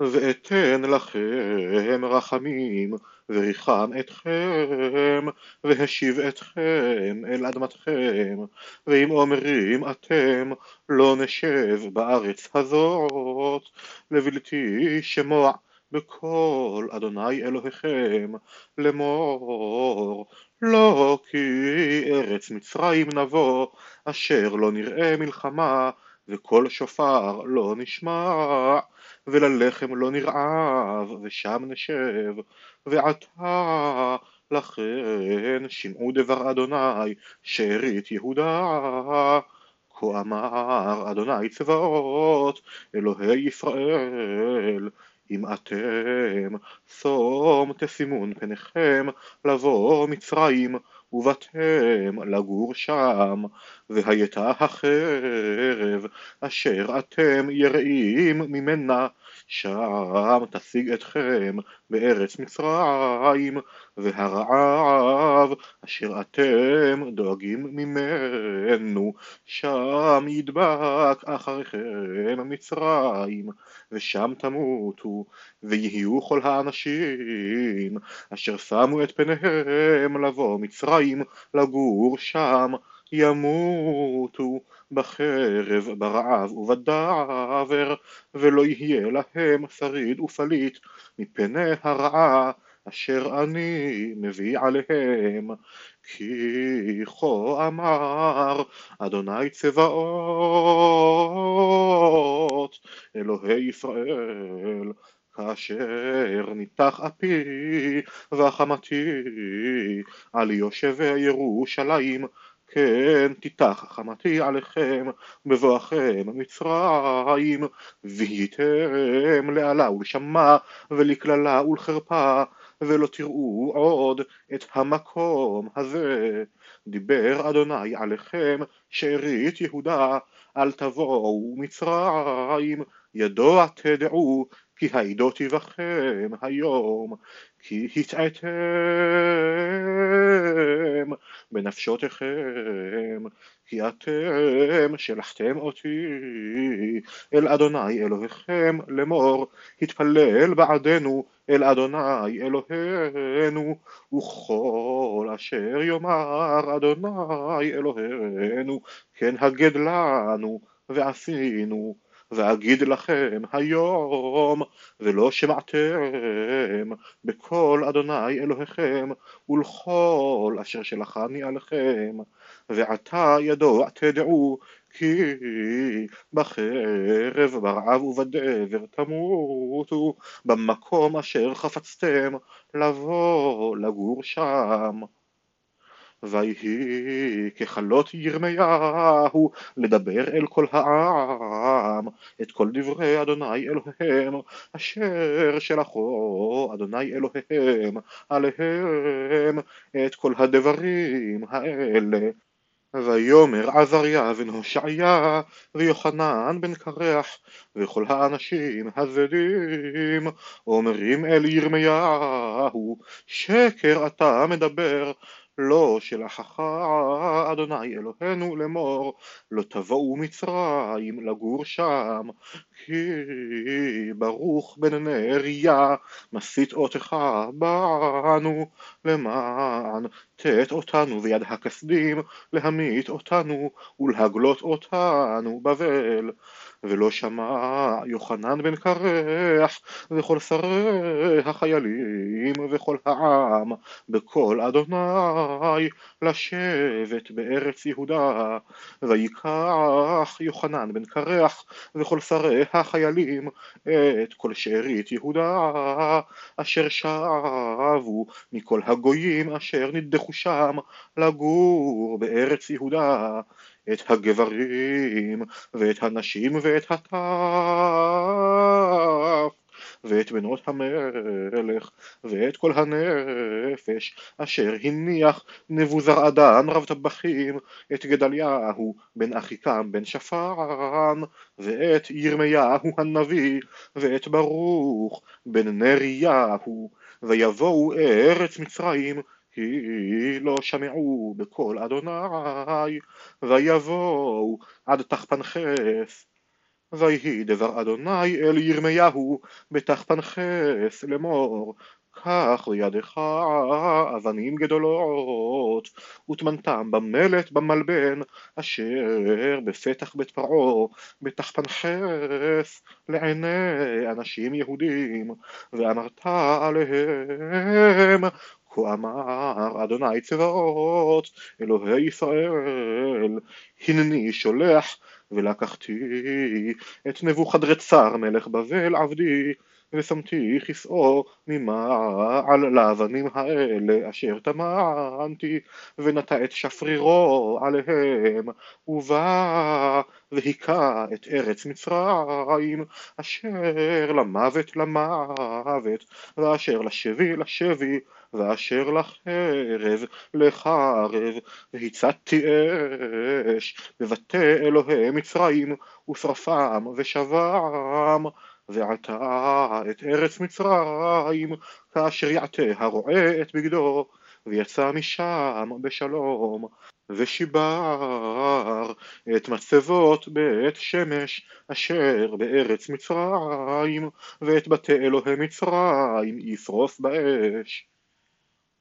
ואתן לכם רחמים וריחם אתכם, והשיב אתכם אל אדמתכם, ואם אומרים אתם לא נשב בארץ הזאת, לבלתי שמוע בקול אדוני אלוהיכם, לאמור לא כי ארץ מצרים נבוא, אשר לא נראה מלחמה, וקול שופר לא נשמע, וללחם לא נרעב, ושם נשב, ועתה לכן שמעו דבר אדוני, שארית יהודה. כה אמר אדוני צבאות, אלוהי ישראל, אם אתם שום תשימון פניכם לבוא מצרים ובאתם לגור שם והייתה החרב אשר אתם יראים ממנה. שם תשיג אתכם בארץ מצרים והרעב אשר אתם דואגים ממנו. שם ידבק אחריכם מצרים ושם תמותו ויהיו כל האנשים אשר שמו את פניהם לבוא מצרים לגור שם ימותו בחרב, ברעב ובדבר, ולא יהיה להם שריד ופליט מפני הרעה אשר אני מביא עליהם, כי כה אמר אדוני צבאות, אלוהי ישראל, כאשר ניתח אפי וחמתי על יושבי ירושלים כן תיתח חמתי עליכם בבואכם מצרים והייתם לעלה ולשמה ולקללה ולחרפה ולא תראו עוד את המקום הזה. דיבר אדוני עליכם שארית יהודה אל תבואו מצרים. ידוע תדעו כי העדותי בכם היום כי הטעיתם בנפשותיכם כי אתם שלחתם אותי אל אדוני אלוהיכם לאמור התפלל בעדנו אל אדוני אלוהינו וכל אשר יאמר אדוני אלוהינו כן הגד לנו ועשינו ואגיד לכם היום ולא שמעתם בקול אדוני אלוהיכם ולכל אשר שלחני עליכם ועתה ידוע תדעו כי בחרב ברעב ובדבר תמותו במקום אשר חפצתם לבוא לגור שם ויהי ככלות ירמיהו לדבר אל כל העם. את כל דברי אדוני אלוהיהם אשר שלחו אדוני אלוהיהם עליהם. את כל הדברים האלה. ויאמר עזריה בן הושעיה ויוחנן בן קרח וכל האנשים הזדים אומרים אל ירמיהו שקר אתה מדבר לא שלחך אדוני אלוהינו לאמור לא תבואו מצרים לגור שם כי ברוך בן נריה מסית אותך בנו למען תת אותנו ביד הכסדים להמית אותנו ולהגלות אותנו בבל. ולא שמע יוחנן בן קרח וכל שרי החיילים וכל העם בקול אדוני לשבת בארץ יהודה. ויקח יוחנן בן קרח וכל שרי החיילים את כל שארית יהודה אשר שבו מכל הגויים אשר נדחו שם לגור בארץ יהודה את הגברים ואת הנשים ואת הטף ואת בנות המלך ואת כל הנפש אשר הניח נבוזרעדן רב טבחים את גדליהו בן אחיקם בן שפן ואת ירמיהו הנביא ואת ברוך בן נריהו ויבואו ארץ מצרים כי לא שמעו בקול אדוני, ויבואו עד תחפנחס, ויהי דבר אדוני אל ירמיהו בתחפנחס לאמור קח לידך אבנים גדולות וטמנתם במלט במלבן אשר בפתח בית פרעה בתחפנחס לעיני אנשים יהודים ואמרת עליהם כה אמר אדוני צבאות אלוהי ישראל הנני שולח ולקחתי את נבוכדרצר מלך בבל עבדי ושמתי כסאו ממעל לאבנים האלה אשר טמנתי ונטע את שפרירו עליהם ובא והיכה את ארץ מצרים אשר למוות למוות ואשר לשבי לשבי ואשר לחרב לחרב והצתתי אש בבתי אלוהי מצרים ושרפם ושבם ועתה את ארץ מצרים כאשר יעטה הרועה את בגדו ויצא משם בשלום ושיבר את מצבות בית שמש אשר בארץ מצרים ואת בתי אלוהי מצרים ישרוף באש.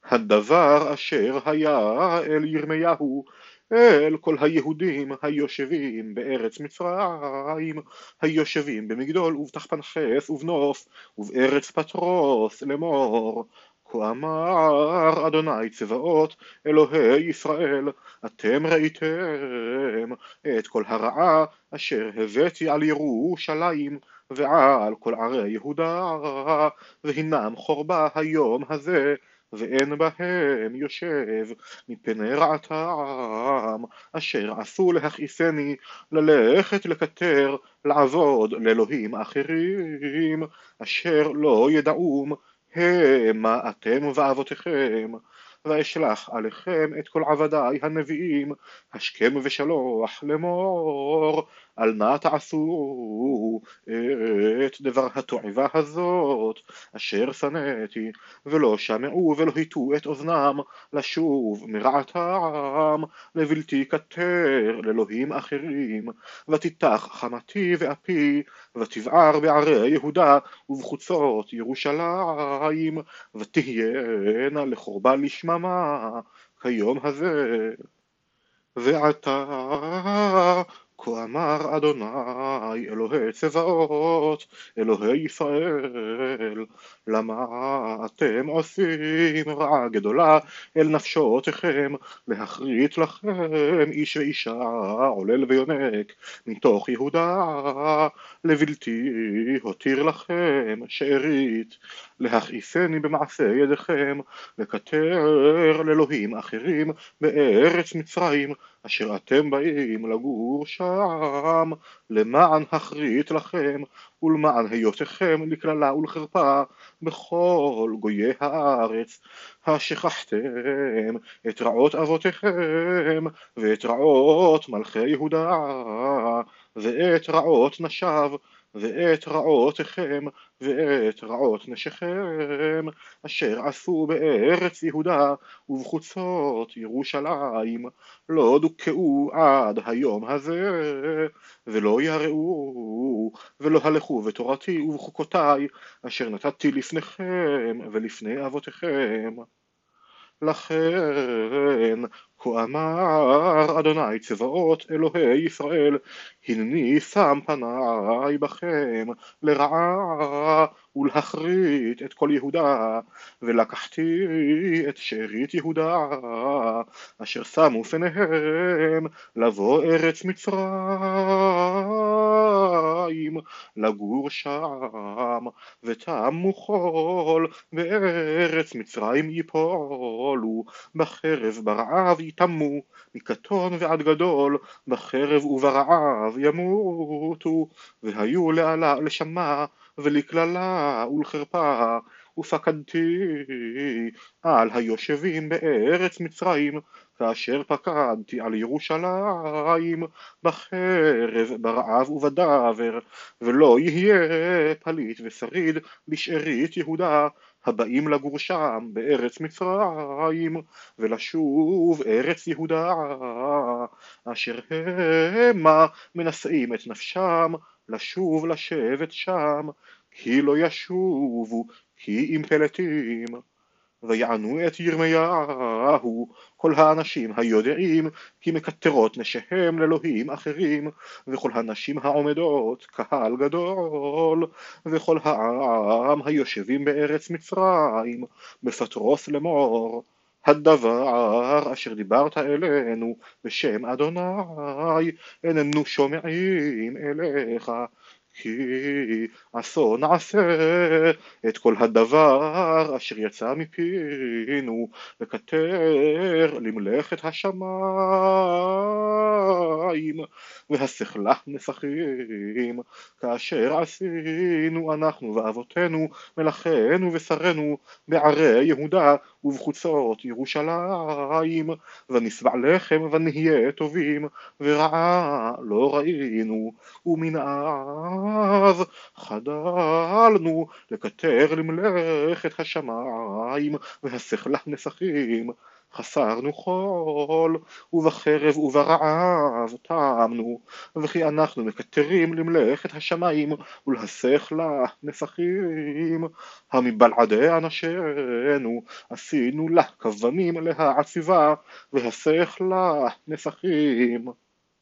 הדבר אשר היה אל ירמיהו אל כל היהודים היושבים בארץ מצרים, היושבים במגדול ובתחפנחס ובנוף ובארץ פטרוס לאמור. כה אמר אדוני צבאות אלוהי ישראל אתם ראיתם את כל הרעה אשר הבאתי על ירושלים ועל כל ערי יהודה והנם חורבה היום הזה ואין בהם יושב מפני רעתם אשר עשו להכעיסני ללכת לקטר לעבוד לאלוהים אחרים אשר לא ידעום המה אתם ואבותיכם ואשלח עליכם את כל עבדיי הנביאים השכם ושלוח לאמור על מה תעשו? את דבר התועבה הזאת אשר שנאתי ולא שמעו ולא הטו את אוזנם לשוב מרעתם לבלתי כתר לאלוהים אחרים. ותיתח חמתי ואפי ותבער בערי יהודה ובחוצות ירושלים. ותהיינה לחורבה לשממה כיום הזה. ועתה כה אמר אדוני אלוהי צבאות, אלוהי ישראל, למה אתם עושים רעה גדולה אל נפשותיכם, להכרית לכם איש ואישה, עולל ויונק, מתוך יהודה, לבלתי הותיר לכם שארית, להכעיסני במעשה ידיכם, לקטר לאלוהים אחרים בארץ מצרים, אשר אתם באים לגור שם, למען הכרית לכם, ולמען היותכם לקללה ולחרפה בכל גויי הארץ, השכחתם את רעות אבותיכם, ואת רעות מלכי יהודה, ואת רעות נשיו, ואת רעותיכם ואת רעות נשיכם אשר עשו בארץ יהודה ובחוצות ירושלים. לא דוכאו עד היום הזה ולא יראו ולא הלכו בתורתי ובחוקותיי אשר נתתי לפניכם ולפני אבותיכם. לכן כה אמר אדוני צבאות אלוהי ישראל הנני שם פניי בכם לרעה ולהכרית את כל יהודה ולקחתי את שארית יהודה אשר שמו פניהם לבוא ארץ מצרים לגור שם ותמו חול בארץ מצרים יפולו בחרב ברעב יטמאו מקטון ועד גדול בחרב וברעב ימותו והיו לעלה לשמה ולקללה ולחרפה ופקדתי על היושבים בארץ מצרים כאשר פקדתי על ירושלים בחרב, ברעב ובדבר ולא יהיה פליט ושריד בשארית יהודה הבאים לגור שם בארץ מצרים ולשוב ארץ יהודה אשר המה מנשאים את נפשם לשוב לשבת שם, כי לא ישובו, כי אם פלטים. ויענו את ירמיהו כל האנשים היודעים כי מקטרות נשיהם לאלוהים אחרים וכל הנשים העומדות קהל גדול וכל העם היושבים בארץ מצרים בפטרוס לאמור הדבר אשר דיברת אלינו בשם אדוני איננו שומעים אליך כי עשו נעשה את כל הדבר אשר יצא מפינו לקטר למלאכת השמיים והשכלה נסכים כאשר עשינו אנחנו ואבותינו מלאכינו ושרינו בערי יהודה ובחוצות ירושלים ונשבע לחם ונהיה טובים ורעה לא ראינו ומנער חדלנו לקטר למלאכת השמיים והשכלה נסכים חסרנו חול, ובחרב וברעב טעמנו, וכי אנחנו מקטרים למלאכת השמיים ולהשכלה נסכים, המבלעדי אנשינו עשינו לה כוונים להעציבה, והשכלה נסכים.